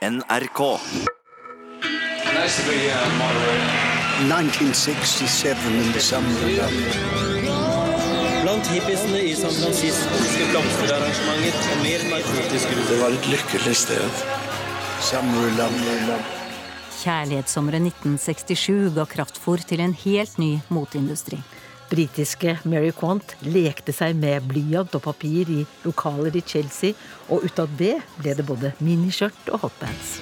NRK. Nice be uh, 1967 in the summer of love. Blant hippiesene i San Francisco blomsterarrangementer og mer narkotiske Det var et lykkelig sted. Kjærlighetssommeren 1967 ga kraftfôr til en helt ny moteindustri. Britiske Mary Quant lekte seg med blyant og papir i lokaler i Chelsea, og ut av det ble det både miniskjørt og hotpants.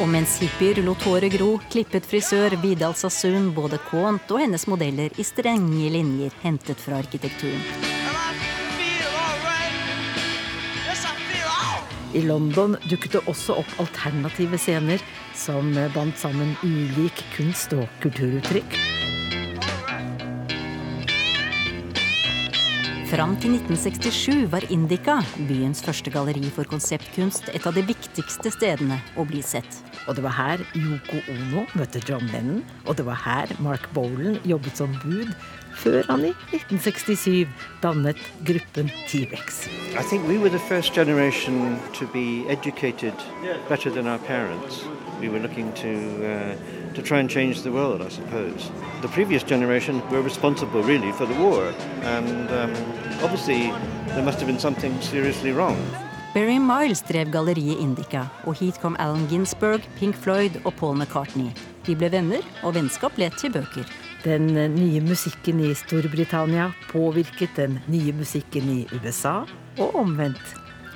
Og mens hippier lot håret gro, klippet frisør Vidal Sassoon både Quant og hennes modeller i strenge linjer hentet fra arkitekturen. I London dukket det også opp alternative scener som bandt sammen ulik kunst- og kulturuttrykk. Fram til 1967 var Indica, byens første galleri for konseptkunst, et av de viktigste stedene å bli sett. Og det var her Yoko Ono møtte John Lennon, og det var her Mark Bolan jobbet som bud, før han i 1967 dannet gruppen T-rex. We were the first generation to be educated better than our parents. We were looking to uh, to try and change the world, I suppose. The previous for the war, and um, obviously there must have been something. Barry Miles drev galleriet Indica, og hit kom Allen Ginsberg, Pink Floyd og Paul McCartney. De ble venner, og vennskap ble til bøker. Den nye musikken i Storbritannia påvirket den nye musikken i USA, og omvendt.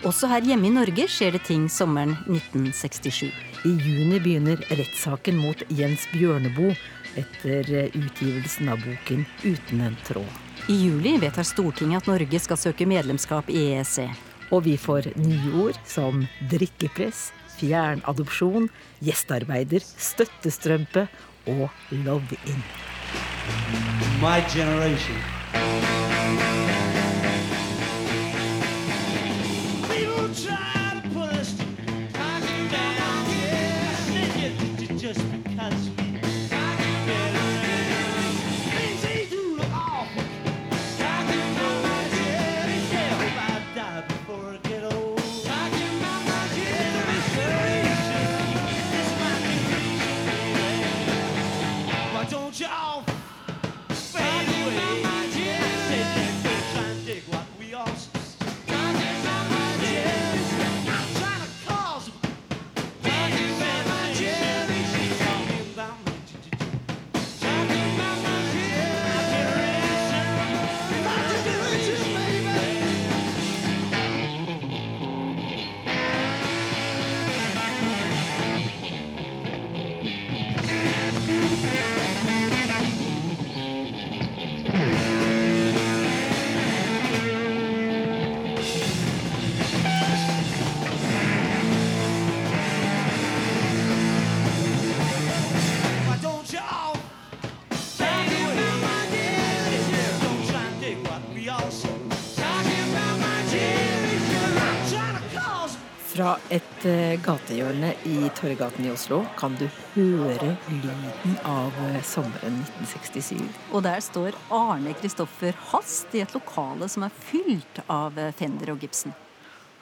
Også her hjemme i Norge skjer det ting sommeren 1967. I juni begynner rettssaken mot Jens Bjørneboe etter utgivelsen av boken 'Uten en tråd'. I juli vedtar Stortinget at Norge skal søke medlemskap i EEC. Og vi får nye ord som drikkepress, fjernadopsjon, gjestearbeider, støttestrømpe og love-in. My generation. Fra et eh, gatehjørne i Torggaten i Oslo kan du høre lyden av eh, sommeren 1967. Og der står Arne Kristoffer Hast i et lokale som er fylt av eh, Fender og Gibson.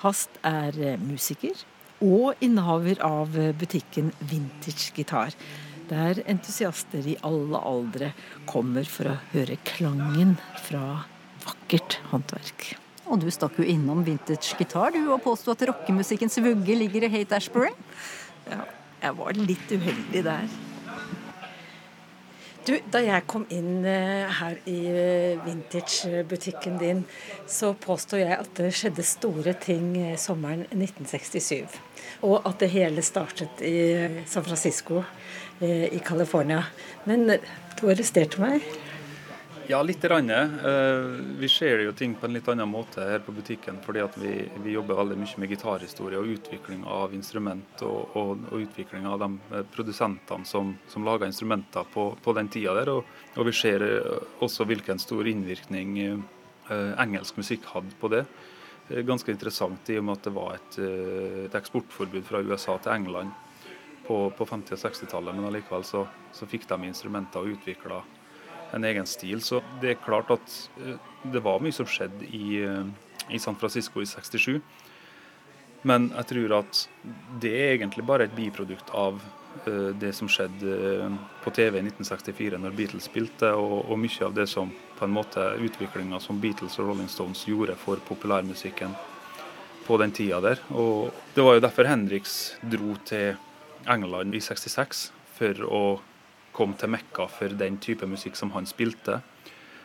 Hast er musiker og innehaver av butikken Vintage Gitar. Der entusiaster i alle aldre kommer for å høre klangen fra vakkert håndverk. Og du stakk jo innom vintage gitar, du, og påsto at rockemusikkens vugge ligger i Hate Ashbury. Ja, jeg var litt uheldig der. Du, da jeg kom inn eh, her i eh, vintagebutikken din, så påstår jeg at det skjedde store ting eh, sommeren 1967. Og at det hele startet i San Francisco i California. Men du arresterte meg. Ja, litt. Eh, Vi ser jo ting på en litt annen måte her på butikken, fordi vi, vi jobber veldig mye med gitarhistorie og utvikling av instrument og, og, og utvikling av de eh, produsentene som, som lager instrumenter på, på den tida der. Og, og vi ser eh, også hvilken stor innvirkning engelsk musikk hadde på det. Ganske interessant i og med at det var et, et eksportforbud fra USA til England på, på 50- og 60-tallet, men allikevel så, så fikk de instrumenter og utvikla en egen stil. Så det er klart at eh, det var mye som skjedde i, eh, i San Francisco i 67. Men jeg tror at det er egentlig bare et biprodukt av eh, det som skjedde på TV i 1964 når Beatles spilte, og, og mye av det som på en måte utviklinga som Beatles og Rolling Stones gjorde for populærmusikken på den tida der. Og det var jo derfor Henriks dro til England i 66 for å komme til Mekka for den type musikk som han spilte.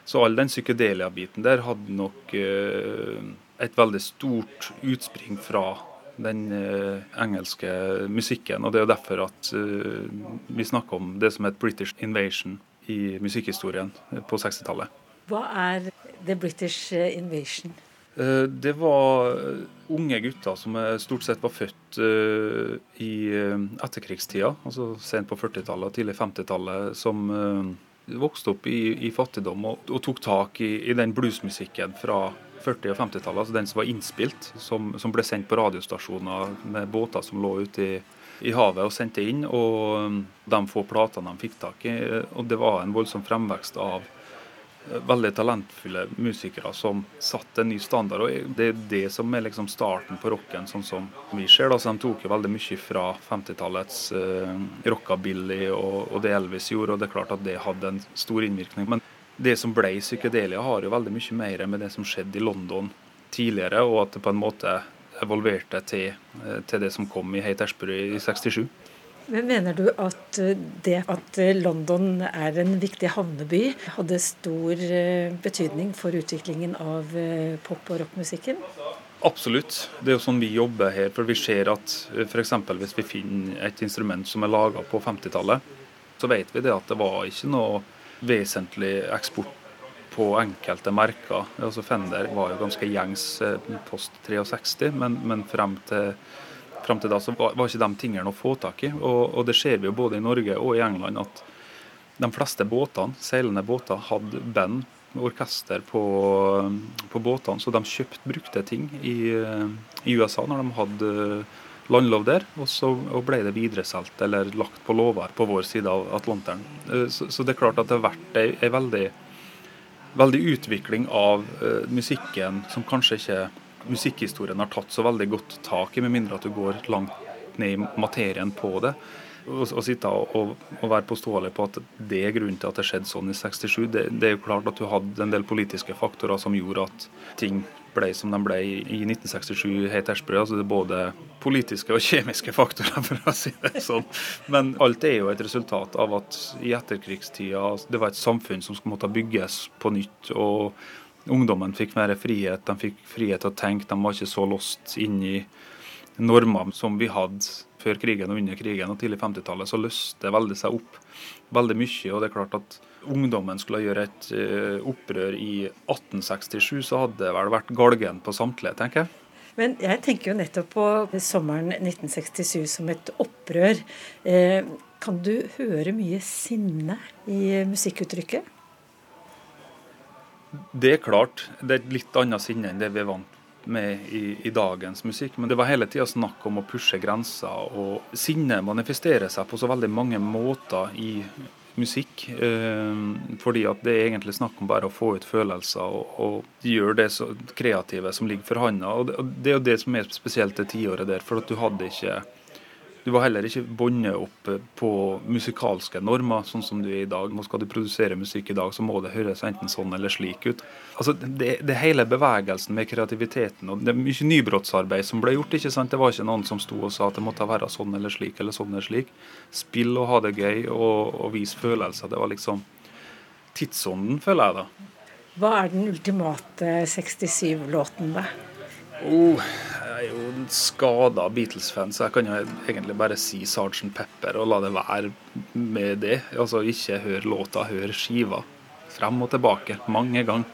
Så all den psykedelia-biten der hadde nok eh, et veldig stort utspring fra den eh, engelske musikken. Og det er jo derfor at eh, vi snakker om det som het British invasion i musikkhistorien på 60-tallet. Hva er The British Invasion? Eh, Det var eh, unge gutter som eh, stort sett var født i etterkrigstida, altså sent på 40-tallet og tidlig 50-tallet, som vokste opp i, i fattigdom og, og tok tak i, i den bluesmusikken fra 40- og 50-tallet, altså den som var innspilt, som, som ble sendt på radiostasjoner med båter som lå ute i, i havet og sendte inn, og de få platene de fikk tak i. Og det var en voldsom fremvekst av veldig talentfulle musikere som satte en ny standard. og Det er det som er liksom starten på rocken, sånn som vi ser. da, De tok jo veldig mye fra 50-tallets uh, rockabilly og, og det Elvis gjorde, og det er klart at det hadde en stor innvirkning. Men det som ble psykedelia, har jo veldig mye mer med det som skjedde i London tidligere, og at det på en måte evolverte til, eh, til det som kom i Hate Ashbury i 67. Men Mener du at eh, det at eh, London er en viktig havneby, hadde stor eh, betydning for utviklingen av pop- og rockmusikken? Absolutt. Det er jo sånn vi jobber her. For vi ser at f.eks. hvis vi finner et instrument som er laga på 50-tallet, så vet vi det at det var ikke noe vesentlig eksport på enkelte merker. Altså Fender var jo ganske gjengs post 63, men, men frem, til, frem til da så var, ikke de tingene å få tak i. Og, og det ser vi jo både i Norge og i England at de fleste båtene, seilende båter hadde band, orkester på, på båtene, så de kjøpte brukte ting i, i USA når de hadde landlov der, og så og ble det videresolgt eller lagt på låver på vår side av Atlanteren. Eh, Så, så det er klart at det har vært ei, ei veldig, veldig utvikling av uh, musikken som kanskje ikke musikkhistorien har tatt så veldig godt tak i, med mindre at du går langt ned i materien på det. Og sitte og, og, være påståelig på at det er grunnen til at det skjedde sånn i 67, det, det er jo klart at du hadde en del politiske faktorer som gjorde at ting ble som de ble i, i 1967 helt Ashbury. Altså det er både politiske og kjemiske faktorer, for å si det sånn. Men alt er jo et resultat av at i etterkrigstida altså, det var et samfunn som skulle måtte bygges på nytt. og Ungdommen fikk mer frihet, de fikk frihet til å tenke, de var ikke så lost inn i normer som vi hadde før krigen og under krigen. Og tidlig 50-tallet så løste veldig seg opp veldig mye. Og det er klart at ungdommen skulle gjøre et eh, opprør i 1867, så hadde det vel vært galgen på samtlige, tenker jeg. Men jeg tenker jo nettopp på sommeren 1967 som et opprør. Eh, kan du høre mye sinne i musikkuttrykket? Det er klart. Det er et litt annet sinne enn det vi er vant med i, i dagens musikk. Men det var hele tida snakk om å pushe grenser. Og sinne manifesterer seg på så veldig mange måter i musikk. Eh, fordi at det er egentlig snakk om bare å få ut følelser og, og gjøre det så kreative som ligger for handa. Og det, og det er jo det som er spesielt det tiåret der. For at du hadde ikke du var heller ikke bundet opp på musikalske normer, sånn som du er i dag. Nå skal du produsere musikk i dag, så må det høres enten sånn eller slik ut. Altså, Det, det hele bevegelsen med kreativiteten. og Det er mye nybrottsarbeid som ble gjort. ikke sant? Det var ikke noen som sto og sa at det måtte være sånn eller slik eller sånn eller slik. Spill og ha det gøy og, og vis følelser. Det var liksom tidsånden, føler jeg da. Hva er den ultimate 67-låten, da? Oh, jeg er jo en skada Beatles-fan, så jeg kan jo egentlig bare si Sgt. Pepper og la det være med det. Altså ikke hør låta, hør skiva. Frem og tilbake, mange ganger.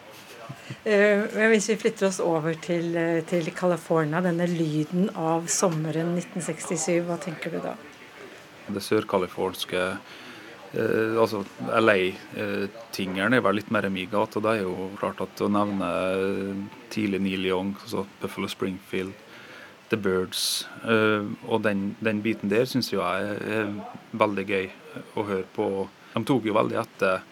Eh, Men hvis vi flytter oss over til, eh, til California, denne lyden av sommeren 1967, hva tenker du da? Det sørkalifornske eh, altså LA-tingeren er vel litt mer min gate. Det er jo klart at å nevne eh, tidlig Neil Young, altså Buffalo Springfield, The Birds eh, og den, den biten der syns jeg er, veldig gøy å høre på. De tok jo veldig etter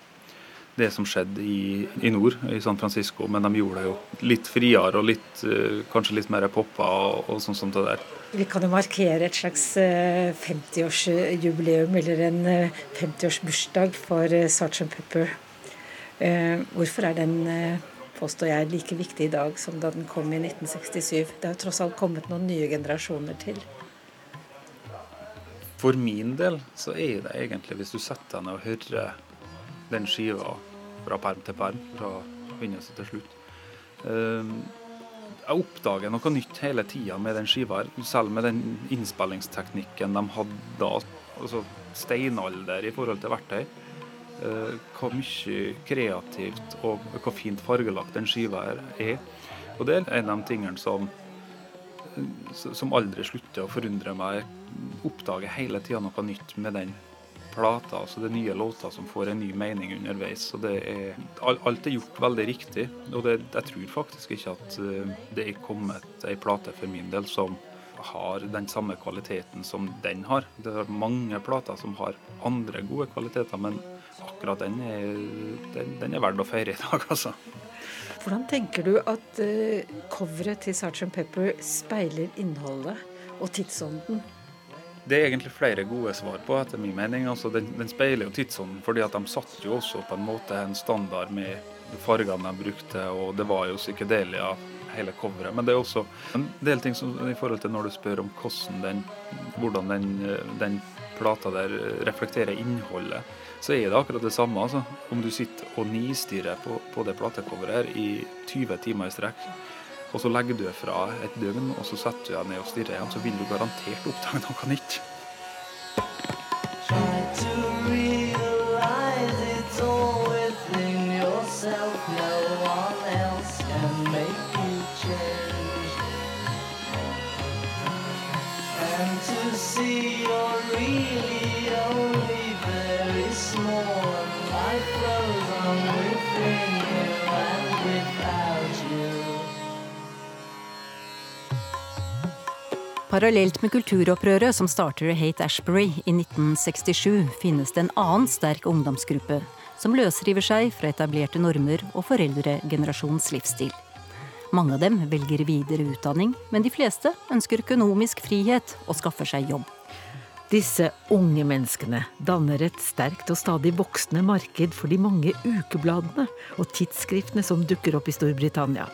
det som skjedde i, i nord, i San Francisco. Men de gjorde det jo litt friere og litt, eh, kanskje litt mer poppa og, og sånn som det der. Vi kan jo markere et slags 50-årsjubileum eller en 50-årsbursdag for Sgt. Pepper. Hvorfor er den, påstår jeg, like viktig i dag som da den kom i 1967? Det har tross alt kommet noen nye generasjoner til. For min del så er det egentlig, hvis du setter deg ned og hører den skiva fra perm til perm, fra begynnelse til slutt ehm, Jeg oppdager noe nytt hele tida med den skiva, selv med den innspillingsteknikken de hadde da. Altså steinalder i forhold til verktøy. Uh, hvor mye kreativt og hvor fint fargelagt den skiva er. Og det er en av de tingene som, som aldri slutter å forundre meg. Oppdager hele tida noe nytt med den plata, altså det er nye låter som får en ny mening underveis. og det er, Alt er gjort veldig riktig. Og det, jeg tror faktisk ikke at eh, det er kommet ei plate for min del som har den samme kvaliteten som den har. Det er mange plater som har andre gode kvaliteter, men akkurat den er, den, den er verdt å feire i dag, altså. Hvordan tenker du at uh, coveret til Sgt. Pepper speiler innholdet og tidsånden? Det er egentlig flere gode svar på, etter min mening. Altså, den, den, speiler jo tidsånden, fordi at de satte jo også på en måte en standard med fargene de brukte, og det var jo psykedelia hele coveret. Men det er også en del ting som, i forhold til når du spør om hvordan den, hvordan den, den plata der reflekterer innholdet, så er det akkurat det samme. Altså. Om du sitter og nistirrer på, på det platecoveret her i 20 timer i strekk, og så legger du fra et døgn, og så setter du deg ned og stirrer igjen, så vil du garantert oppdage noe nytt. See you're really only Parallelt med kulturopprøret som starter i Hate Ashbury i 1967, finnes det en annen sterk ungdomsgruppe som løsriver seg fra etablerte normer og foreldregenerasjonens livsstil. Mange av dem velger videre utdanning, men de fleste ønsker økonomisk frihet og skaffer seg jobb. Disse unge menneskene danner et sterkt og stadig voksende marked for de mange ukebladene og tidsskriftene som dukker opp i Storbritannia.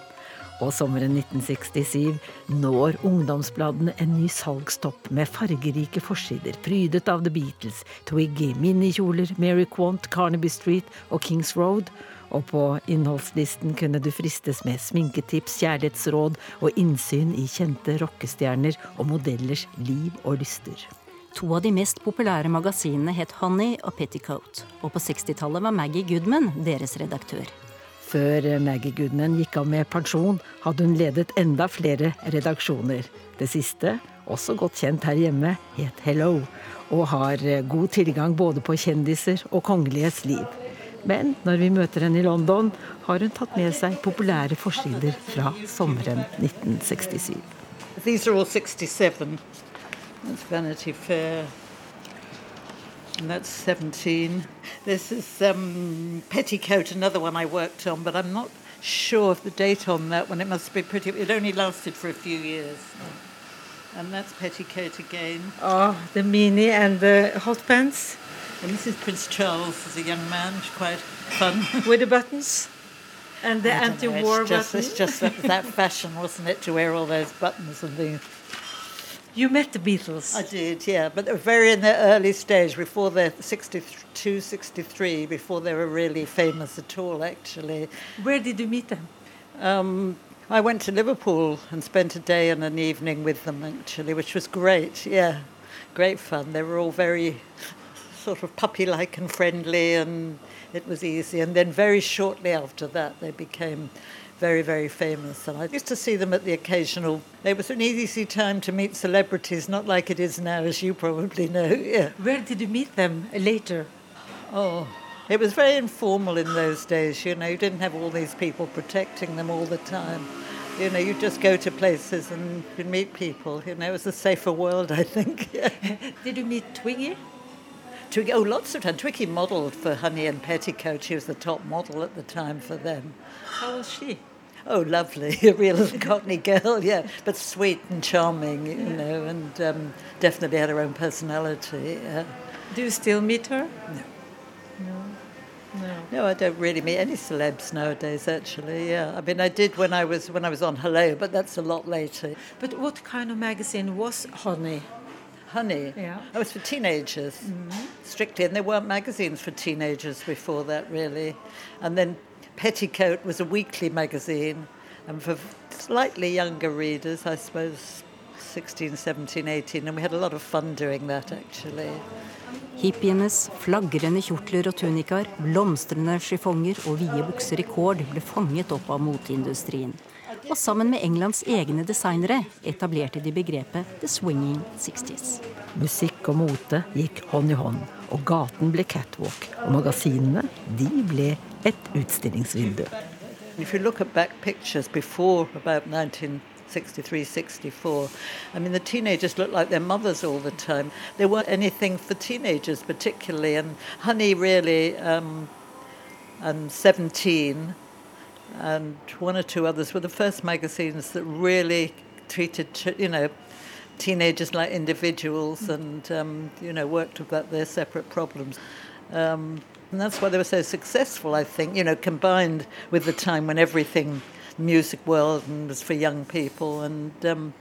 Og sommeren 1967 når ungdomsbladene en ny salgstopp med fargerike forsider prydet av The Beatles, Twiggy, minikjoler, Mary Quant, Carnaby Street og Kings Road. Og på innholdslisten kunne du fristes med sminketips, kjærlighetsråd og innsyn i kjente rockestjerner og modellers liv og lyster. To av de mest populære magasinene het Honey og Petticoat, og på 60-tallet var Maggie Goodman deres redaktør. Før Maggie Goodman gikk av med pensjon, hadde hun ledet enda flere redaksjoner. Det siste, også godt kjent her hjemme, het Hello, og har god tilgang både på kjendiser og kongeliges liv. Men når vi møter henne i London, har hun tatt med seg populære forsider fra sommeren 1967. These are all 67. That's Vanity Fair. And that's 17. This is um, Petticoat, another one I worked on, but I'm not sure of the date on that one. It must be pretty, it only lasted for a few years. And that's Petticoat again. Oh, the mini and the hot pants. And this is Prince Charles as a young man, quite fun. With the buttons? And the anti-war it's just, buttons? It's just that, that fashion, wasn't it, to wear all those buttons and things. You met the Beatles? I did, yeah, but they were very in their early stage, before they're 62, 63, before they were really famous at all, actually. Where did you meet them? Um, I went to Liverpool and spent a day and an evening with them, actually, which was great, yeah. Great fun. They were all very sort of puppy like and friendly, and it was easy. And then very shortly after that, they became very, very famous. And I used to see them at the occasional. It was an easy time to meet celebrities, not like it is now, as you probably know. Yeah. Where did you meet them later? Oh, it was very informal in those days. You know, you didn't have all these people protecting them all the time. You know, you just go to places and you meet people. You know, it was a safer world, I think. did you meet Twiggy? Twiggy, oh, lots of times. Twiggy modelled for Honey and Petticoat. She was the top model at the time for them. How was she? Oh, lovely, a real Cockney girl, yeah, but sweet and charming, you know, and um, definitely had her own personality. Yeah. Do you still meet her? No. No. No. No, I don't really meet any celebs nowadays. Actually, yeah. I mean, I did when I was when I was on Hello, but that's a lot later. But what kind of magazine was Honey? Honey, Yeah. oh, it was for teenagers strictly, and there weren't magazines for teenagers before that, really. And then Petticoat was a weekly magazine, and for slightly younger readers, I suppose 16, 17, 18, and we had a lot of fun doing that actually. Hippienes flagrende kjortler og tunikaer, blomstrende chiffonger og vide bukser i kord ble fanget opp av moteindustrien. Og sammen med Englands egne designere etablerte de begrepet The Swinging Sixties. Musikk og mote gikk hånd i hånd, og gaten ble catwalk. Og magasinene, de ble et utstillingsvindu. If you look at back pictures before about 1963, 64, I mean, the teenagers looked like their mothers all the time. There weren't anything for teenagers particularly, and Honey really, um, and 17, and one or two others were the first magazines that really treated, you know, teenagers like individuals and, um, you know, worked about their separate problems. Um, and that's why they were so successful, I think, you know, combined with the time when everything, music world, and was for young people. And, um,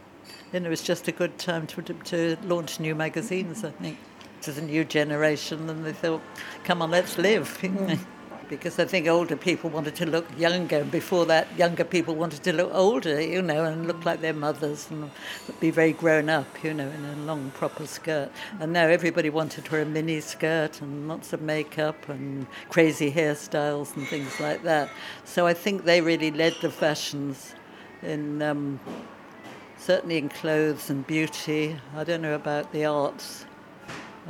it was just a good time to, to, to launch new magazines, I think. To the new generation, and they thought, come on, let's live. Because I think older people wanted to look younger. And Before that, younger people wanted to look older, you know, and look like their mothers and be very grown up, you know, in a long, proper skirt. And now everybody wanted to wear a mini skirt and lots of makeup and crazy hairstyles and things like that. So I think they really led the fashions in. Um, certainly in clothes and beauty. I don't know about the arts.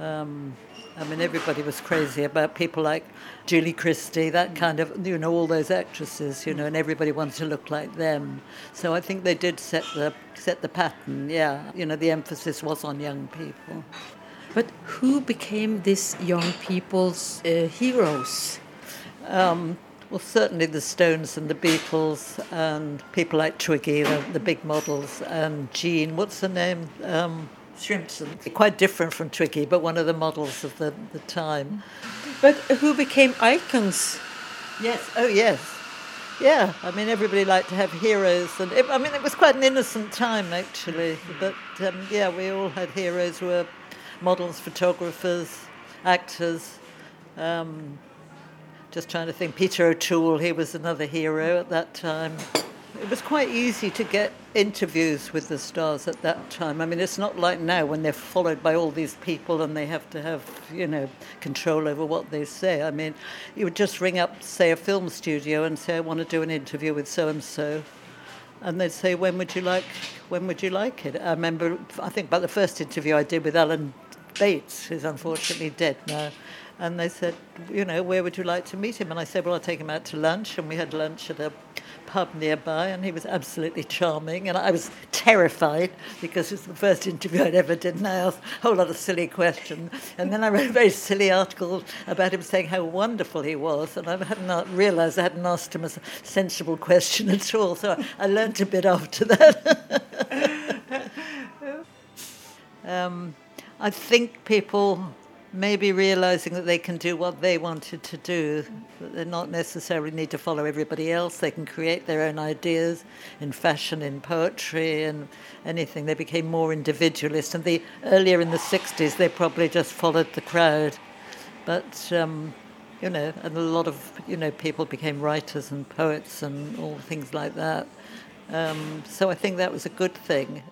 Um, I mean, everybody was crazy about people like Julie Christie, that kind of, you know, all those actresses, you know, and everybody wanted to look like them. So I think they did set the set the pattern. Yeah, you know, the emphasis was on young people. But who became these young people's uh, heroes? Um, well, certainly the Stones and the Beatles and people like Twiggy, the, the big models, and Jean, what's her name? Um, Shrimpson. Quite different from Twiggy, but one of the models of the, the time. But who became icons? Yes, oh yes. Yeah, I mean, everybody liked to have heroes. And it, I mean, it was quite an innocent time, actually. But um, yeah, we all had heroes who were models, photographers, actors. Um, just trying to think, Peter O'Toole, he was another hero at that time. It was quite easy to get interviews with the stars at that time. I mean, it's not like now when they're followed by all these people and they have to have, you know, control over what they say. I mean, you would just ring up, say, a film studio and say, I want to do an interview with so and so. And they'd say, when would you like, when would you like it? I remember, I think about the first interview I did with Alan Bates, who's unfortunately dead now. And they said, you know, where would you like to meet him? And I said, well, I'll take him out to lunch. And we had lunch at a pub nearby, and he was absolutely charming. And I was terrified because it was the first interview I'd ever did, and I asked a whole lot of silly questions. And then I wrote a very silly article about him saying how wonderful he was, and I hadn't realised I hadn't asked him a sensible question at all. So I, learnt a bit after that. um, I think people maybe realizing that they can do what they wanted to do, that they not necessarily need to follow everybody else. They can create their own ideas in fashion, in poetry, and anything. They became more individualist. And the earlier in the 60s, they probably just followed the crowd. But um, you know, and a lot of you know people became writers and poets and all things like that. Um, so I think that was a good thing.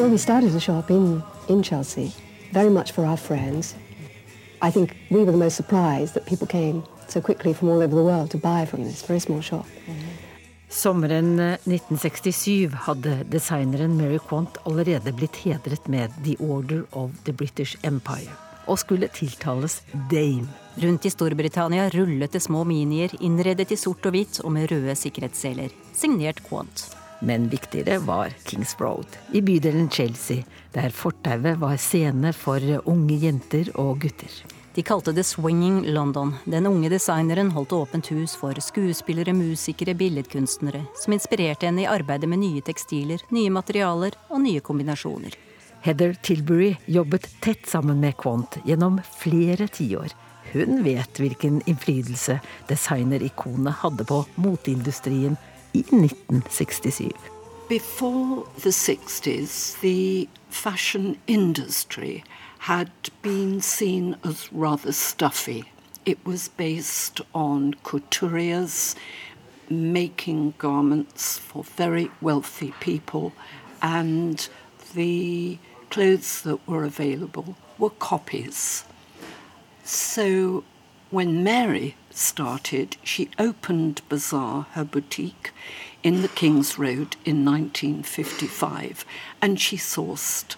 Well, we started a shop in, in Chelsea, very much for our friends. I think we were the most surprised that people came so quickly from all over the world to buy from this very small shop. Sommeren eh, 1967 hadde designeren Mary Quant allerede blitt hedret med The Order of the British Empire, og skulle tiltales Dame. Rundt i Storbritannia rullet det små minier innredet i sort og hvitt og med røde sikkerhetsseler, signert Quant. Men viktigere var Kings Road, i bydelen Chelsea, der fortauet var scene for unge jenter og gutter. De kalte det Swinging London. Den unge designeren holdt åpent hus for skuespillere, musikere, billedkunstnere, som inspirerte henne i arbeidet med nye tekstiler, nye materialer og nye kombinasjoner. Heather Tilbury jobbet tett sammen med Quant gjennom flere tiår. Hun vet hvilken innflytelse designerikonene hadde på moteindustrien i 1967. Before the 60s, the fashion industry had been seen as rather stuffy. It was based on couturiers making garments for very wealthy people, and the clothes that were available were copies. So when Mary started, she opened Bazaar, her boutique, in the King's Road in 1955, and she sourced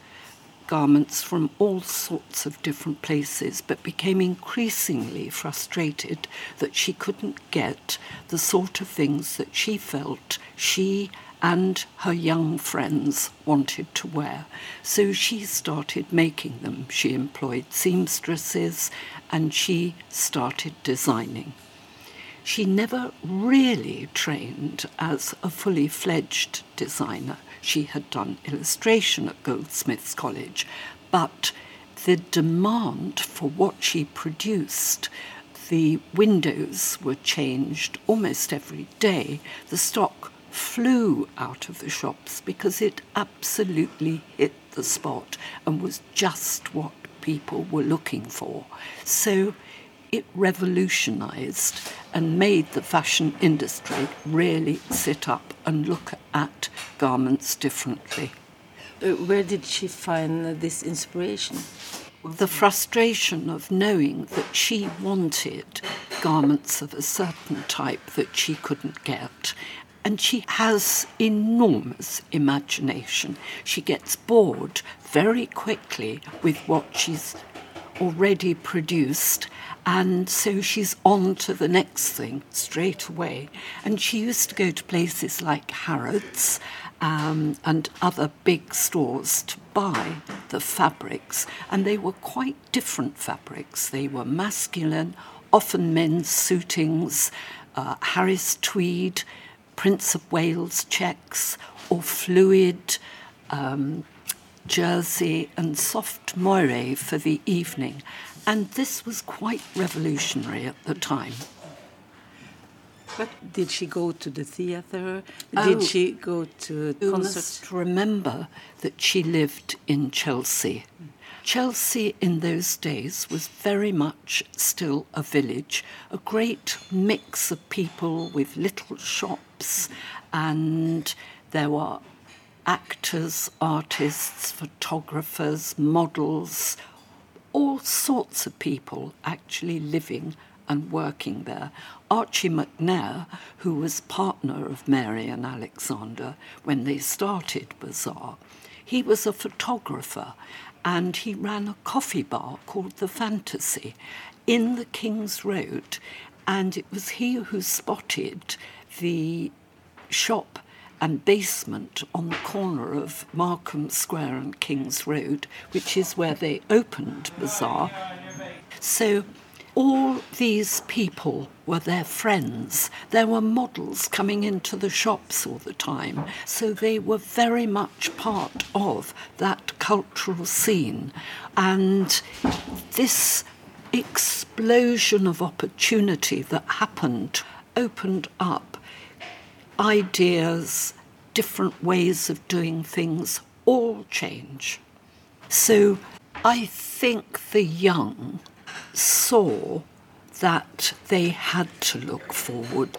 garments from all sorts of different places, but became increasingly frustrated that she couldn't get the sort of things that she felt she and her young friends wanted to wear. So she started making them. She employed seamstresses and she started designing. She never really trained as a fully fledged designer. She had done illustration at Goldsmiths College, but the demand for what she produced, the windows were changed almost every day. The stock flew out of the shops because it absolutely hit the spot and was just what people were looking for. So it revolutionized and made the fashion industry really sit up and look at garments differently. Uh, where did she find this inspiration? The frustration of knowing that she wanted garments of a certain type that she couldn't get. And she has enormous imagination. She gets bored very quickly with what she's already produced and so she's on to the next thing straight away. And she used to go to places like Harrods um, and other big stores to buy the fabrics, and they were quite different fabrics. They were masculine, often men's suitings, uh, Harris tweed, Prince of Wales checks, or fluid. Um, jersey and soft moire for the evening, and this was quite revolutionary at the time. But did she go to the theater? Oh, did she go to You concerts? must remember that she lived in Chelsea. Chelsea in those days was very much still a village, a great mix of people with little shops, and there were actors, artists, photographers, models, all sorts of people actually living and working there. Archie McNair, who was partner of Mary and Alexander when they started Bazaar, he was a photographer and he ran a coffee bar called The Fantasy in the King's Road. And it was he who spotted the shop and basement on the corner of Markham Square and King's Road, which is where they opened Bazaar. So all these people were their friends. There were models coming into the shops all the time. So they were very much part of that cultural scene. And this explosion of opportunity that happened opened up ideas, different ways of doing things all change. So I think the young saw that they had to look forward.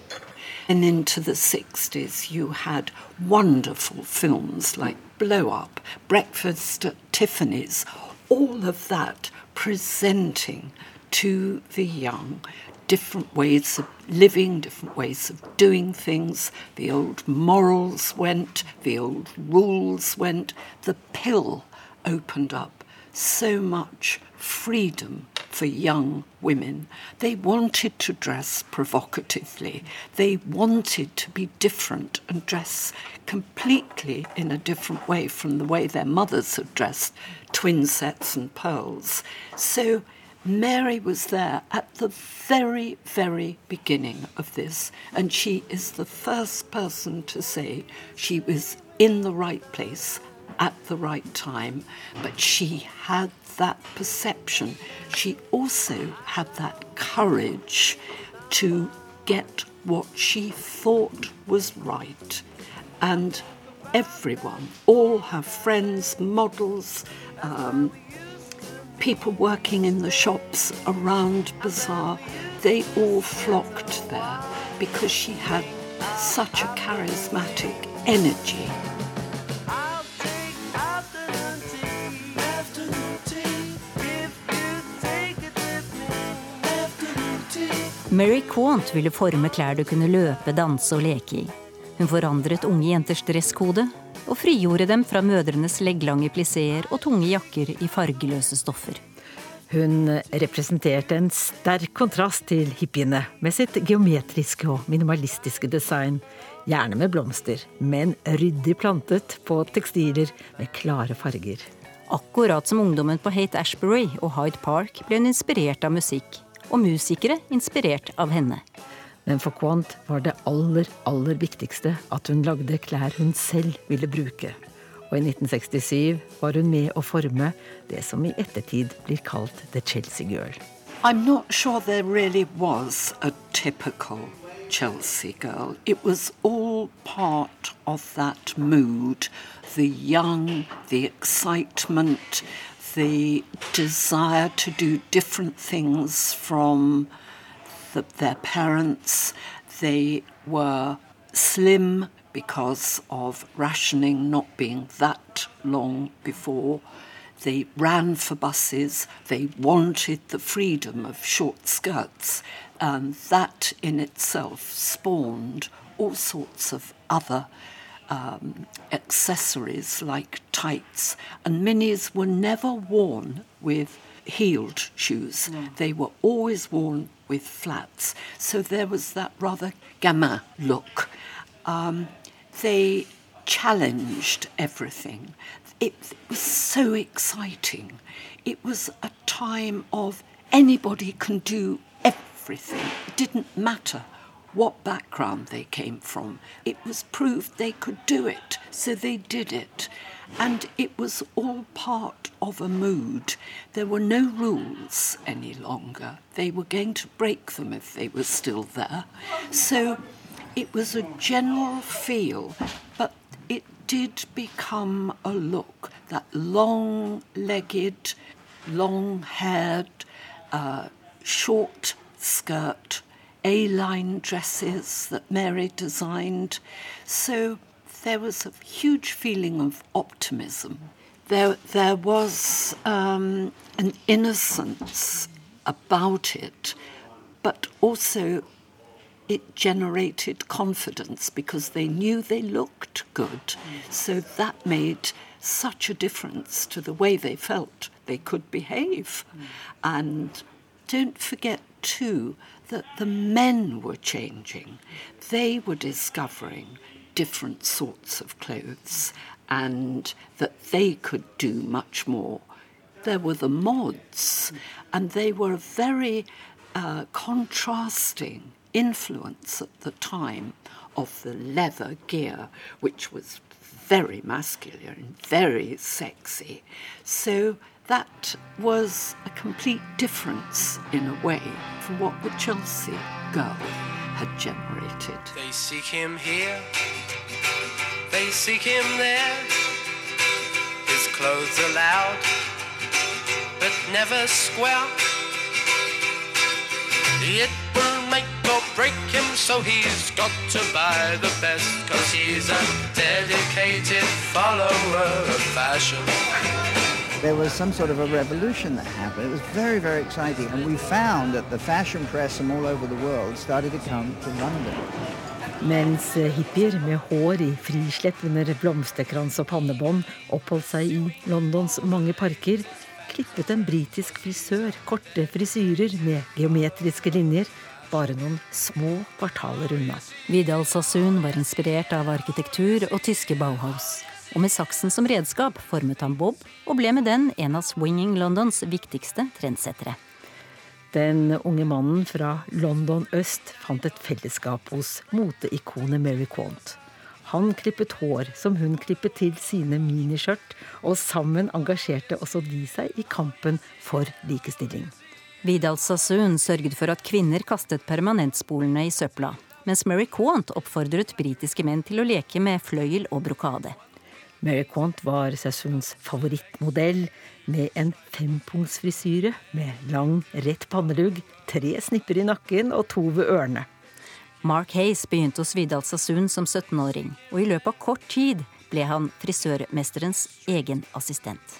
And into the 60s, you had wonderful films like Blow Up, Breakfast at Tiffany's, all of that presenting to the young different ways of living, different ways of doing things. The old morals went, the old rules went, the pill opened up so much freedom for young women. They wanted to dress provocatively. They wanted to be different and dress completely in a different way from the way their mothers had dressed, twin sets and pearls. So Mary was there at the very, very beginning of this, and she is the first person to say she was in the right place at the right time, but she had that perception. She also had that courage to get what she thought was right. And everyone, all her friends, models, um, people working in the shops around Bazaar, they all flocked there because she had such a charismatic energy. Mary Quant ville forme klær du kunne løpe, danse og leke i. Hun forandret unge jenters dresskode, og frigjorde dem fra mødrenes legglange plisseer og tunge jakker i fargeløse stoffer. Hun representerte en sterk kontrast til hippiene, med sitt geometriske og minimalistiske design. Gjerne med blomster, men ryddig plantet på tekstiler med klare farger. Akkurat som ungdommen på Hate Ashbury og Hyde Park ble hun inspirert av musikk, og musikere inspirert av henne. Men for Quant var det aller, aller viktigste at hun lagde klær hun selv ville bruke. Og i 1967 var hun med å forme det som i ettertid blir kalt The Chelsea Girl. I'm not sure there really was a typical Chelsea girl. It was all part of that mood the young, the excitement, the desire to do different things from the, their parents. They were slim because of rationing not being that long before. They ran for buses. They wanted the freedom of short skirts. And that in itself spawned all sorts of other um, accessories like tights. And minis were never worn with heeled shoes. They were always worn with flats. So there was that rather gamin look. Um, they challenged everything. It was so exciting. It was a time of anybody can do everything. It didn't matter what background they came from. It was proved they could do it, so they did it. And it was all part of a mood. There were no rules any longer. They were going to break them if they were still there. So it was a general feel, but it did become a look that long legged, long haired, uh, short skirt, A line dresses that Mary designed. So there was a huge feeling of optimism. There, there was um, an innocence about it, but also it generated confidence because they knew they looked good. So that made such a difference to the way they felt they could behave. And don't forget, too, that the men were changing. They were discovering different sorts of clothes and that they could do much more. There were the mods, and they were a very uh, contrasting influence at the time of the leather gear, which was very masculine and very sexy. So that was a complete difference in a way from what the Chelsea girl had generated. They seek him here, they seek him there. His clothes are loud, but never square. It will make or break him, so he's got to buy the best, cause he's a dedicated follower of fashion. There was some sort of a revolution that happened. It was very, very exciting. And we found that the fashion press from all over the world started to come to London. Mens hippier med hår i frislepp under blomsterkrans og pannebånd oppholdt seg i Londons mange parker, klippet en britisk frisør korte frisyrer med geometriske linjer bare noen små kvartaler unna. Vidal Sassoon var inspirert av arkitektur og tyske Bauhaus. Og med saksen som redskap formet han bob, og ble med den en av Swinging Londons viktigste trendsettere. Den unge mannen fra London øst fant et fellesskap hos moteikonet Mary Quant. Han klippet hår som hun klippet til sine miniskjørt, og sammen engasjerte også de seg i kampen for likestilling. Vidal Sassoon sørget for at kvinner kastet permanentspolene i søpla, mens Mary Quant oppfordret britiske menn til å leke med fløyel og brokade. Mary Quant var Sassoons favorittmodell, med en fempunktsfrisyre med lang, rett pannelugg, tre snipper i nakken og to ved ørene. Mark Hayes begynte hos Vidal Sassoon som 17-åring, og i løpet av kort tid ble han frisørmesterens egen assistent.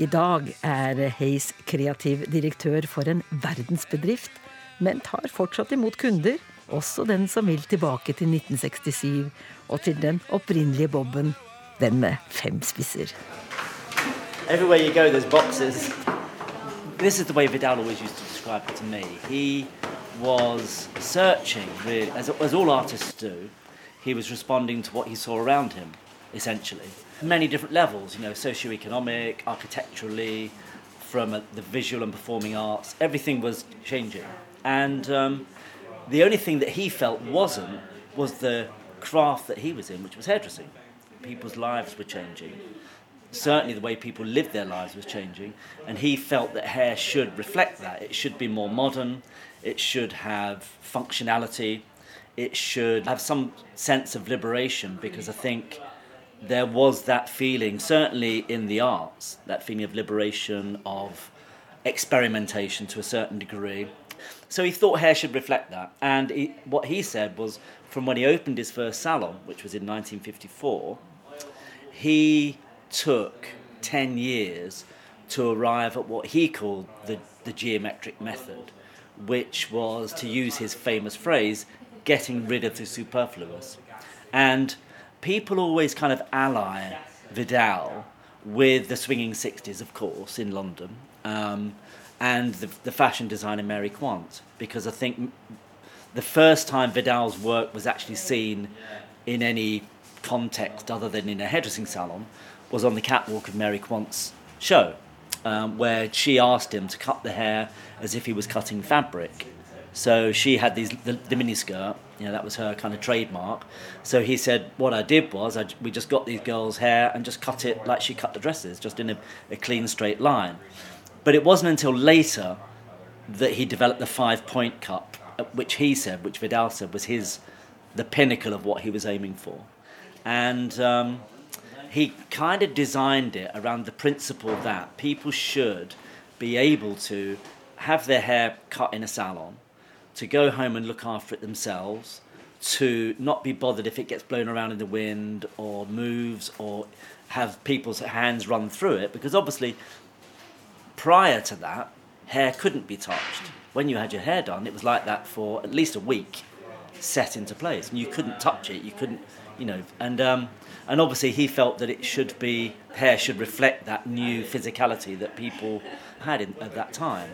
I dag er Hayes kreativ direktør for en verdensbedrift, men tar fortsatt imot kunder, også den som vil tilbake til 1967 og til den opprinnelige boben, den med fem spisser. Everywhere you go, there's boxes. This is the way Vidal always used to describe it to me. He was searching, really, as, as all artists do. He was responding to what he saw around him, essentially. Many different levels, you know, socioeconomic, architecturally, from uh, the visual and performing arts. Everything was changing. And um, the only thing that he felt wasn't was the craft that he was in, which was hairdressing. People's lives were changing certainly the way people lived their lives was changing, and he felt that hair should reflect that. It should be more modern, it should have functionality, it should have some sense of liberation, because I think there was that feeling, certainly in the arts, that feeling of liberation, of experimentation to a certain degree. So he thought hair should reflect that. And he, what he said was from when he opened his first salon, which was in 1954, he took 10 years to arrive at what he called the, the geometric method, which was, to use his famous phrase, getting rid of the superfluous. And people always kind of ally Vidal with the swinging 60s, of course, in London, um, and the, the fashion designer Mary Quant, because I think the first time Vidal's work was actually seen in any context other than in a hairdressing salon was on the catwalk of Mary Quant's show, um, where she asked him to cut the hair as if he was cutting fabric. So she had these the, the miniskirt, you know, that was her kind of trademark. So he said, what I did was I, we just got these girls' hair and just cut it like she cut the dresses, just in a, a clean straight line. But it wasn't until later that he developed the five point cut, uh, which he said, which Vidal said was his the pinnacle of what he was aiming for. And um, he kind of designed it around the principle that people should be able to have their hair cut in a salon, to go home and look after it themselves, to not be bothered if it gets blown around in the wind or moves or have people's hands run through it, because obviously prior to that, hair couldn't be touched. When you had your hair done, it was like that for at least a week, set into place, and you couldn't touch it. You couldn't, you know, and um, and obviously he felt that it should be hair should reflect that new physicality that people had in, at that time.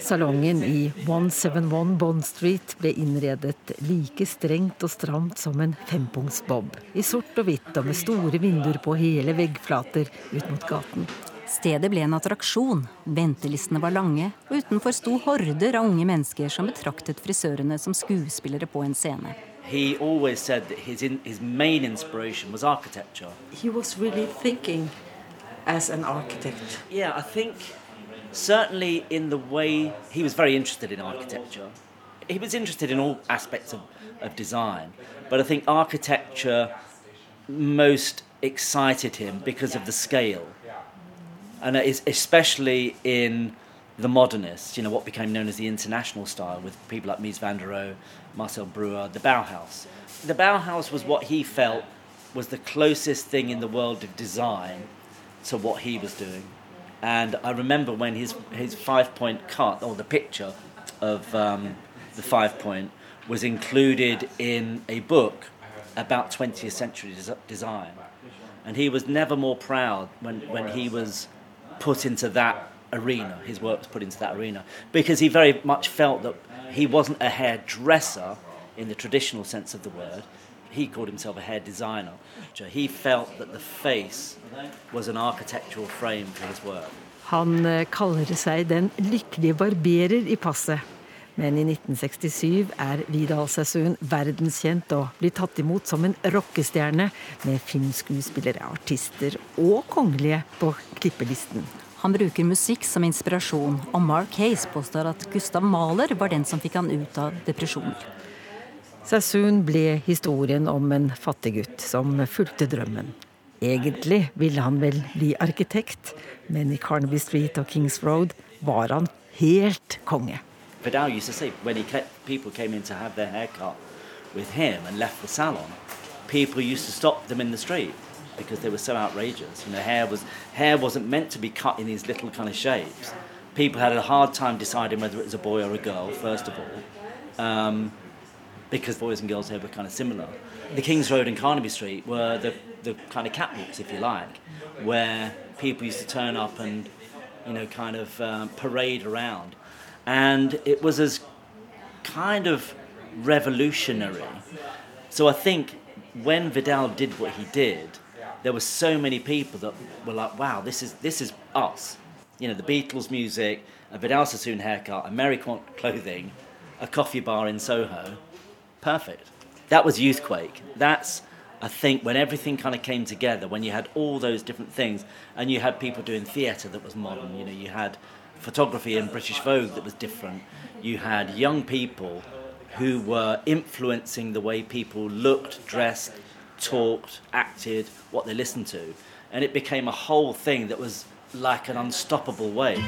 Salongen i 171 Bond Street ble innredet like strengt og stramt som en fempunktsbob. I sort og hvitt og med store vinduer på hele veggflater ut mot gaten. Stedet ble en attraksjon. Ventelistene var lange, og utenfor sto horder av unge mennesker som betraktet frisørene som skuespillere på en scene. He always said that his, in, his main inspiration was architecture. He was really thinking as an architect. Yeah, I think certainly in the way he was very interested in architecture. He was interested in all aspects of, of design, but I think architecture most excited him because of the scale. and especially in the modernists, you know, what became known as the international style with people like Mies van der Rohe, Marcel Breuer, the Bauhaus. The Bauhaus was what he felt was the closest thing in the world of design to what he was doing. And I remember when his, his five point cut, or the picture of um, the five point, was included in a book about 20th century des- design. And he was never more proud when, when he was put into that arena, his work was put into that arena, because he very much felt that he wasn't a hairdresser in the traditional sense of the word. He called himself a hair designer. So he felt that the face was an architectural frame for his work. Han eh, kaller seg den lykkelige barberer i passet. Men i 1967 er Vidal Sassoon verdenskjent og blir tatt imot som en rockestjerne med filmskuespillere, artister og kongelige på klippelisten. Han bruker musikk som inspirasjon, og Mark Hayes påstår at Gustav Mahler var den som fikk han ut av depresjoner. Sassoon ble historien om en fattig gutt som fulgte drømmen. Egentlig ville han vel bli arkitekt, men i Carnaby Street og Kings Road var han helt konge. Vidal used to say when he ca- people came in to have their hair cut with him and left the salon, people used to stop them in the street because they were so outrageous. You know, hair was hair wasn't meant to be cut in these little kind of shapes. People had a hard time deciding whether it was a boy or a girl. First of all, um, because boys and girls' hair were kind of similar. The Kings Road and Carnaby Street were the, the kind of catwalks, if you like, where people used to turn up and, you know, kind of um, parade around. And it was as kind of revolutionary. So I think when Vidal did what he did, there were so many people that were like, wow, this is, this is us. You know, the Beatles music, a Vidal Sassoon haircut, American clothing, a coffee bar in Soho. Perfect. That was Youthquake. That's, I think, when everything kind of came together, when you had all those different things, and you had people doing theatre that was modern. You know, you had photography in British Vogue that was different. You had young people who were influencing the way people looked, dressed, talked, acted, what they listened to. And it became a whole thing that was like an unstoppable wave.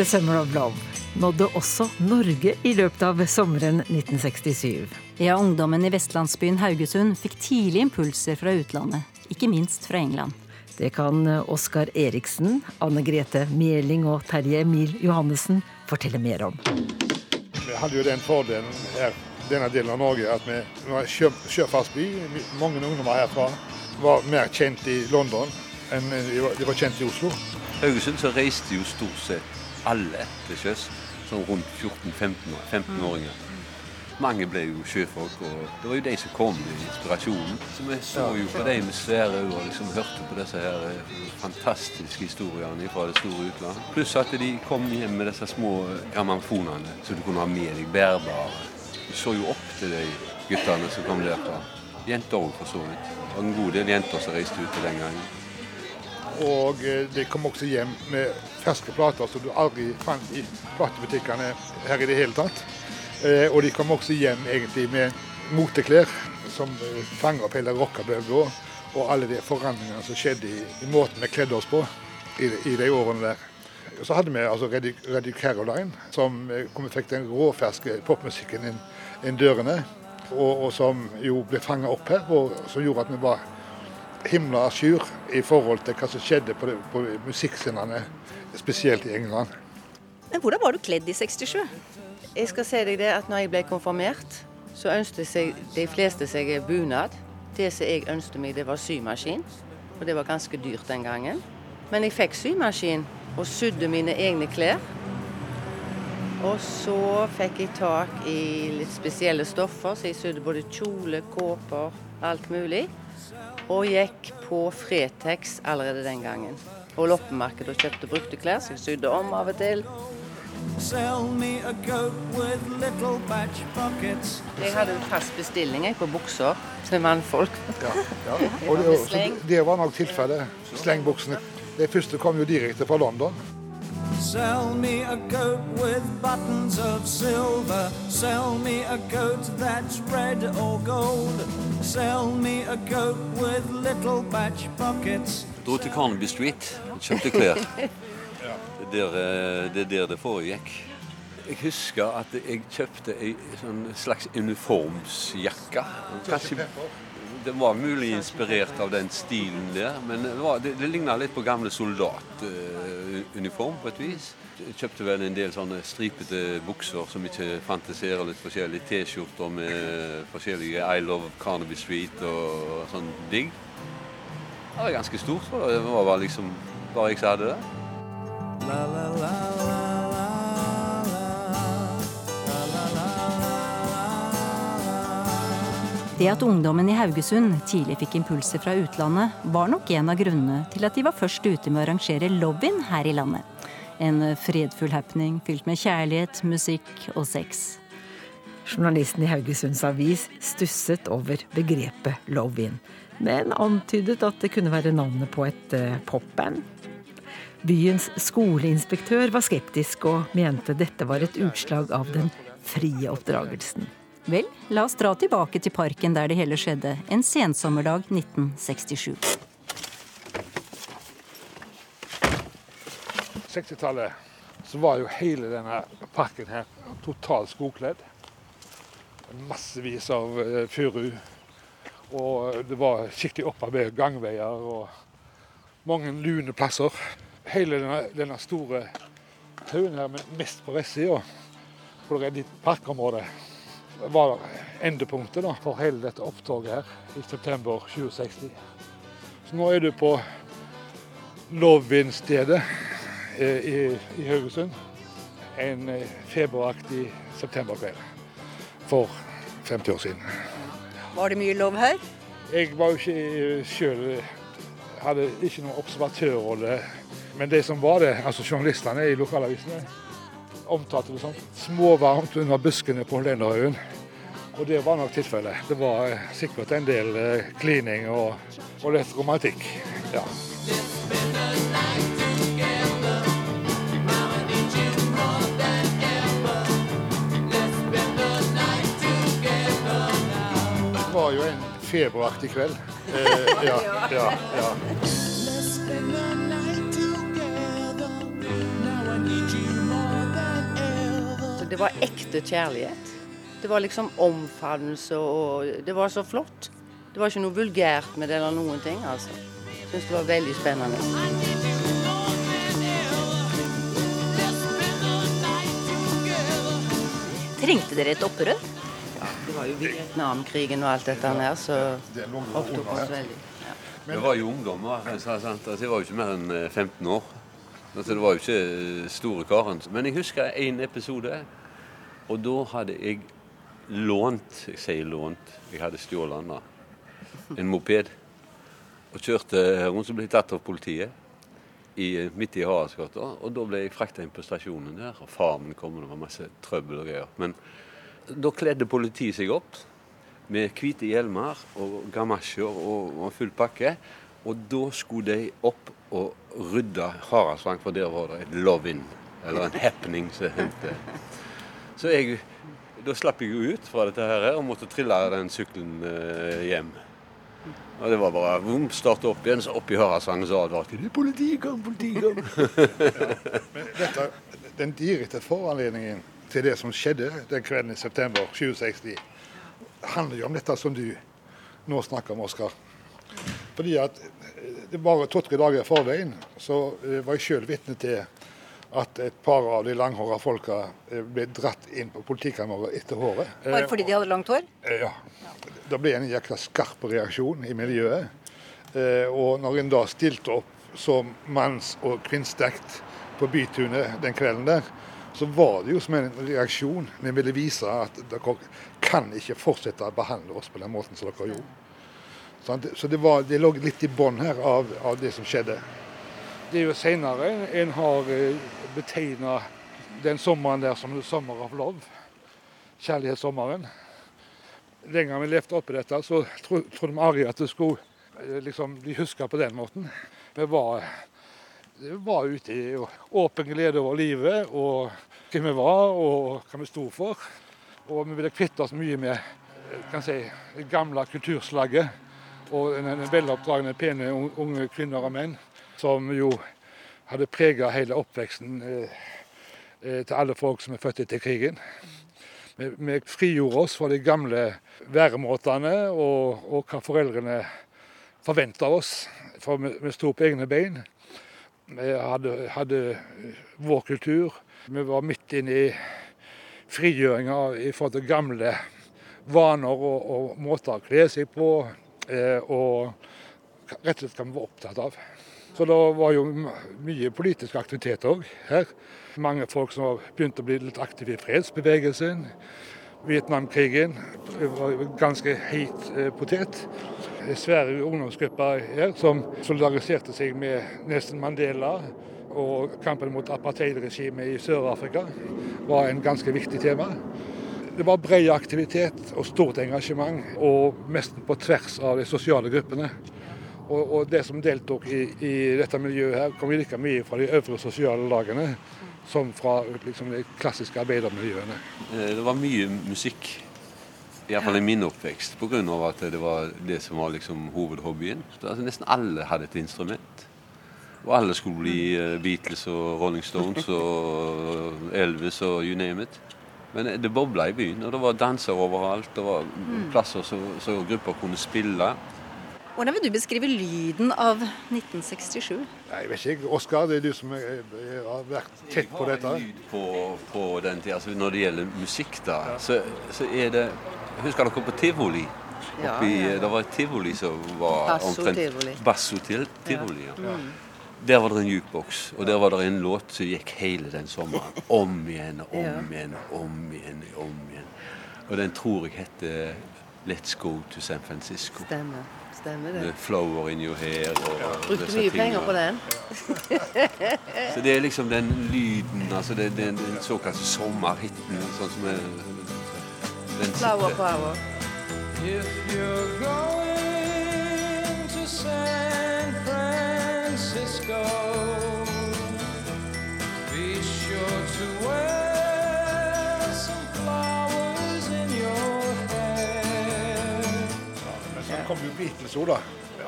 The Summer of Love nådde også Norge i løpet av sommeren 1967. Ja, ungdommen i vestlandsbyen Haugesund fikk tidlig impulser fra utlandet, ikke minst fra England. Det kan Oskar Eriksen, Anne Grete Meling og Terje Emil Johannessen fortelle mer om. Vi hadde jo den fordelen her, denne delen av Norge at vi var sjø, sjøfartsby. Mange ungdommer herfra var mer kjent i London enn de var, de var kjent i Oslo. Haugesund så reiste jo stort sett alle til sjøs, sånn rundt 14-15-åringer. Mange ble jo sjøfolk, og det var jo de som kom med inspirasjonen. Så vi så jo på de med svære øyne og liksom hørte på disse her eh, fantastiske historiene fra det store utlandet. Pluss at de kom hjem med disse små grammofonene så du kunne ha med deg bærbare. Du så jo opp til de guttene som kom derfra. Jenter òg, for så vidt. Det var en god del jenter som reiste ute den gangen. Og eh, de kom også hjem med ferske plater som du aldri fant i platebutikkene her i det hele tatt. Eh, Og de kom også hjem egentlig med moteklær som eh, fanger opp hele rockebølga og alle de forandringene som skjedde i, i måten vi kledde oss på i, i de årene der. Så hadde vi altså Reddy, Caroline, som eh, kom og fikk den råferske popmusikken inn, inn dørene. Og, og som jo ble fanga opp her, og som gjorde at vi var himla à jour i forhold til hva som skjedde på, på musikkscenene, spesielt i England. Men hvordan var du kledd i 67? Jeg skal si deg det at når jeg ble konfirmert, så ønsket seg de fleste seg bunad. Det som jeg ønsket meg, det var symaskin. Og det var ganske dyrt den gangen. Men jeg fikk symaskin og sydde mine egne klær. Og så fikk jeg tak i litt spesielle stoffer, så jeg sydde både kjole, kåper, alt mulig. Og gikk på Fretex allerede den gangen. Og loppemarkedet og kjøpte brukte klær, så jeg sydde om av og til. Jeg hadde en fast bestilling på bukser til mannfolk. Ja, Og det, det, det var nok tilfellet. Slengbuksene. De første kom jo direkte fra London. Sell me a coat with buttons of silver. Sell me a coat that's red or gold. Sell me a coat with little batch pockets. Dro til Carnaby Street og kjøpte klær. Det er der eh, det, er det foregikk. Jeg husker at jeg kjøpte ei sånn slags uniformsjakke. Kanskje det var mulig inspirert av den stilen der, men det, var, det, det ligna litt på gamle soldatuniform på et vis. Jeg kjøpte vel en del sånne stripete bukser som ikke og litt forskjellige T-skjorter med forskjellige I Love Carnaby Street og sånn digg. Det var ganske stort, det var bare liksom bare jeg som hadde det. La la la la Det at ungdommen i Haugesund tidlig fikk impulser fra utlandet, var nok en av grunnene til at de var først ute med å arrangere Love-in her i landet. En fredfull happening fylt med kjærlighet, musikk og sex. Journalisten i Haugesunds Avis stusset over begrepet love-in, men antydet at det kunne være navnet på et uh, popband. Byens skoleinspektør var skeptisk og mente dette var et utslag av den frie oppdragelsen. Vel, la oss dra tilbake til parken der det hele skjedde, en sensommerdag 1967. 60-tallet så var jo hele denne parken her totalt skogkledd. Massevis av eh, furu. Og det var skikkelig opparbeidede gangveier og mange lune plasser. Hele denne, denne store haugen her mest på vestsida, hvor det er ditt parkområde, var endepunktet da, for hele dette opptoget her i september 2060. Så nå er du på Love-in-stedet eh, i, i Haugesund. En eh, feberaktig septemberkveld for 50 år siden. Var det mye lov her? Jeg var jo ikke sjøl Hadde ikke noen observatørrolle. Men de som var det, altså journalistene i lokalavisene, omtalte det som småvarmt under buskene på Hollenderhaugen. Og det var nok tilfellet. Det var eh, sikkert en del eh, klining og, og litt romantikk. Ja. Det var jo en feberaktig kveld. Eh, ja, ja, ja. Det var ekte kjærlighet. Det var liksom omfavnelse, og det var så flott. Det var ikke noe vulgært med det eller noen ting. altså. Syns det var veldig spennende. Trengte dere et opprør? Det var jo Vietnamkrigen og alt dette her, så opptok oss veldig. Vi var jo ungdommer. altså, sant? Jeg var jo ikke mer enn eh, 15 år. Altså, det var jo ikke eh, store karen. Men jeg husker en episode. Og da hadde jeg lånt Jeg sier lånt. Jeg hadde stjålet den. En moped. Og kjørte rundt som ble tatt av politiet. I, midt i Haraldsgata. Og da ble jeg frakta inn på stasjonen der. Og faren min kom, og det var masse trøbbel og greier. Men da kledde politiet seg opp med hvite hjelmer og gamasjer og, og full pakke. Og da skulle de opp og rydde Haraldsvang, for der var det et love-in, eller en happening som det. Så jeg, da slapp jeg jo ut fra dette her og måtte trille den sykkelen eh, hjem. Og det var bare boom, starte opp igjen, så oppi Harasangen så advarte de 'Politiet kom, politiet kom'. Men dette, den direkte foranledningen til det som skjedde den kvelden i september 67, handler jo om dette som du nå snakker om, Oskar. Fordi at eh, det bare to-tre dager i forveien så eh, var jeg sjøl vitne til at et par av de langhåra folka eh, ble dratt inn på politikammeret etter håret. Bare fordi de hadde langt hår? Eh, Ja. Det ble en jækla skarp reaksjon i miljøet. Eh, og når en da stilte opp som manns- og kvinnsterkt på Bytunet den kvelden der, så var det jo som en reaksjon. Vi ville vise at dere kan ikke fortsette å behandle oss på den måten som dere gjorde. Så det, var, det lå litt i bånn her av, av det som skjedde. Det er jo senere en har eh, betegna den sommeren der som 'summer of love'. Kjærlighetssommeren. Den gang vi levde oppi dette, så trodde vi aldri at det skulle eh, liksom, bli huska på den måten. Vi var, vi var ute i åpen glede over livet og hvem vi var og hva vi sto for. Og vi ville kvitte oss mye med eh, si, det gamle kulturslaget og den veloppdragne, pene unge kvinner og menn som jo hadde prega hele oppveksten eh, eh, til alle folk som er født etter krigen. Vi, frigjorde oss fra de gamle væremåtene og, og hva foreldrene forventa av oss. For vi, vi sto på egne bein. Vi hadde, hadde vår kultur. Vi var midt inne i frigjøringa i forhold til gamle vaner og, og måter å kle seg på. Eh, og rett og slett hva vi var opptatt av. Så det var jo mye politisk aktivitet òg her. Mange folk som har begynt å bli litt aktive i fredsbevegelsen. Vietnamkrigen var ganske heit eh, potet. Svære ungdomsgrupper her som solidariserte seg med nesten Mandela. Og kampen mot apartheidregimet i Sør-Afrika var en ganske viktig tema. Det var bred aktivitet og stort engasjement, og nesten på tvers av de sosiale gruppene. Og, og det som deltok i, i dette miljøet her, kom like mye fra de øvre sosiale lagene som fra liksom, de klassiske arbeidermiljøene. Eh, Det var mye musikk, iallfall i min oppvekst, pga. at det var det som var liksom hovedhobbyen. Så, altså, nesten alle hadde et instrument. Og alle skulle bli eh, Beatles og Rolling Stones og Elvis og you name it. Men eh, det bobla i byen, og det var danser overalt. Det var plasser så, så grupper kunne spille. Hvordan vil du beskrive lyden av 1967? Nei, jeg vet ikke, Oskar, det er du som er, er, har vært tett på dette. Jeg har På, på den tida, altså Når det gjelder musikk, da, så, så er det Husker dere på tivoli? Ja, Oppi, ja. Det var et tivoli som var Basso tivoli. Basso til, tivoli, ja. Mm. Der var det en jukeboks, og der var det en låt som gikk hele den sommeren. Om igjen og om igjen og om igjen om igjen. Og den tror jeg heter Let's Go to San Francisco. Stemmer. Stemmer det. Flower in your hair og Brukte mye penger på den. Så det er liksom den lyden, altså det, den, den såkalte sommerhiten, sånn som er den Flower power. If you're going to San Francisco, kom jo Beatles òg, da.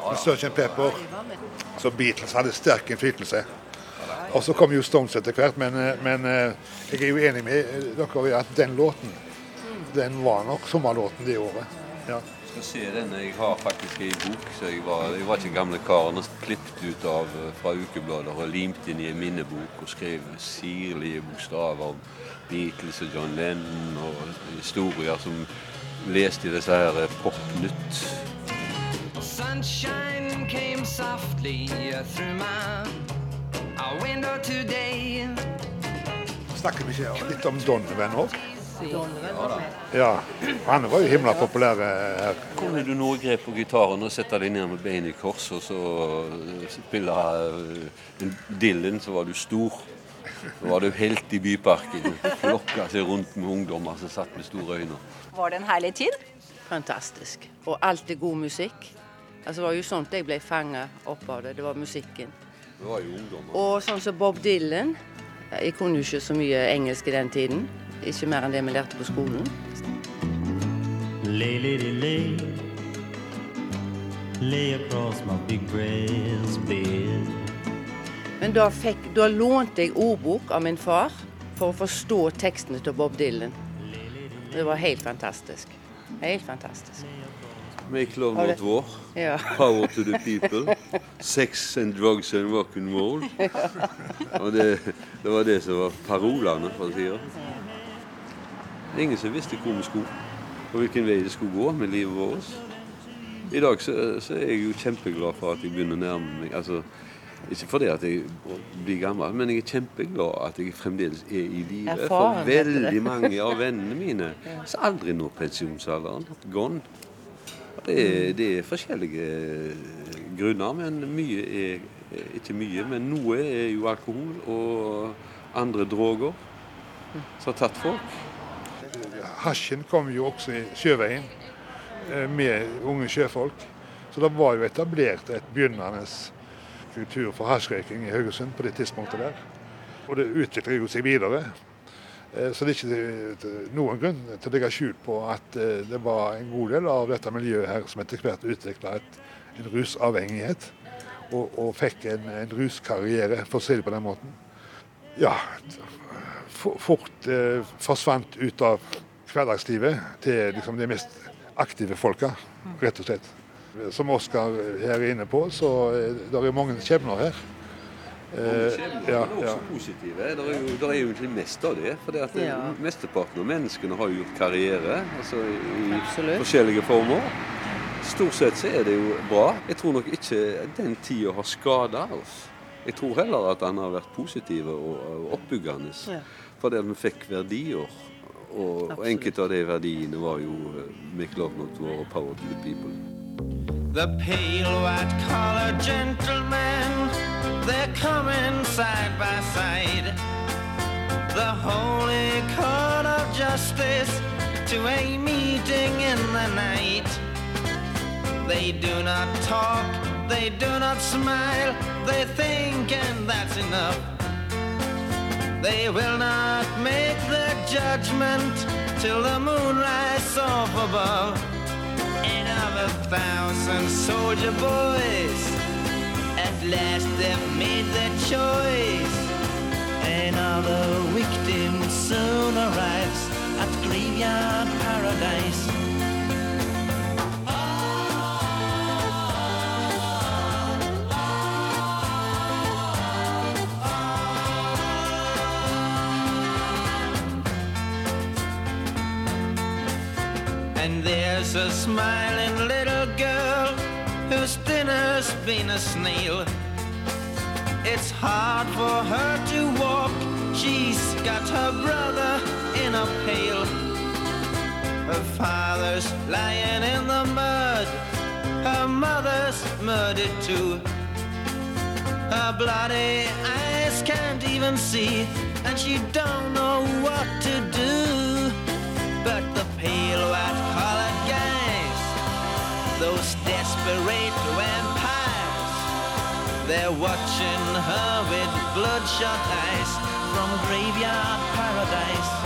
Med Sgt. Pepper. Så Beatles hadde sterk innflytelse. Og så kom jo Stones etter hvert, men, eh, men eh, jeg er jo enig med eh, dere i at den låten, den var nok sommerlåten det året. Ja. skal se den. Jeg har faktisk ei bok. så Jeg var, jeg var ikke gamle karen og klippet ut av fra ukeblader og limt inn i en minnebok og skrev sirlige bokstaver om Beatles og John Lennon og historier som leste i disse her eh, Popnytt. Sunshine came softly through my window today. Snakker vi ikke litt om Donovan òg? Ja. Han var jo himla populær eh, her. Kunne du nå grep på gitaren og sette deg ned med beina i kors og så eh, spille en Dylan, så var du stor. Så var du helt i byparken. Flokka seg rundt med ungdommer som satt med store øyne. Var det en herlig tid? Fantastisk. Og alltid god musikk. Altså, det var jo sånt jeg ble fanga opp av det. Det var musikken. Det var jo ungdommer. Og sånn som Bob Dylan. Jeg kunne jo ikke så mye engelsk i den tiden. Ikke mer enn det vi lærte på skolen. Lay, lay, lay. Lay across my big brass bed. Men da, fikk, da lånte jeg ordbok av min far for å forstå tekstene til Bob Dylan. Det var helt fantastisk. Helt fantastisk. Make love not war. Ja. Power to the people. Sex and drugs and rock and roll. Og det, det var det som var parolene, for å si det. Ingen som visste hvor vi skulle, og hvilken vei det skulle gå med livet vårt. I dag så, så er jeg jo kjempeglad for at jeg begynner å nærme meg altså, Ikke fordi at jeg blir gammel, men jeg er kjempeglad at jeg fremdeles er i live. For veldig mange av vennene mine som aldri når pensjonsalderen. Gone. Det er, det er forskjellige grunner, men mye er ikke mye. Men noe er jo alkohol og andre droger som har tatt folk. Hasjen kom jo også i sjøveien eh, med unge sjøfolk. Så det var jo etablert et begynnende kultur for hasjrøyking i Haugesund på det tidspunktet der. Og det utvikler jo seg videre. Eh, Så det er ikke noen grunn til å legge skjul på at eh, det var en god del av dette miljøet her som etter hvert utvikla en rusavhengighet. Og, og fikk en, en ruskarriere, for å si det på den måten. Ja, fort eh, forsvant ut av hverdagslivet til liksom, de mest aktive folka, rett og slett. Som Oskar her er inne på, så eh, det er mange skjebner her. Eh, ja, ja. positive. Det er jo, det er jo egentlig mest av det. For Ja. mesteparten av menneskene har jo gjort karriere altså i Absolutt. forskjellige former. Stort sett så er det jo bra. Jeg tror nok ikke den tida har skada oss. Jeg tror heller at den har vært positiv og oppbyggende. Ja. Fordi at vi fikk verdier. Og, og enkelte av de verdiene var jo eh, Make love not war og power to the people. The pale white collar gentlemen, they're coming side by side. The holy court of justice to a meeting in the night. They do not talk, they do not smile, they think and that's enough. They will not make their judgment till the moonrise off above. And of a thousand soldier boys, at last they've made their choice. Another victim soon arrives at graveyard paradise. There's a smiling little girl whose dinner's been a snail. It's hard for her to walk. She's got her brother in a pail. Her father's lying in the mud. Her mother's murdered too. Her bloody eyes can't even see, and she don't know what to do. desperate vampires. They're watching her with bloodshot eyes from graveyard paradise.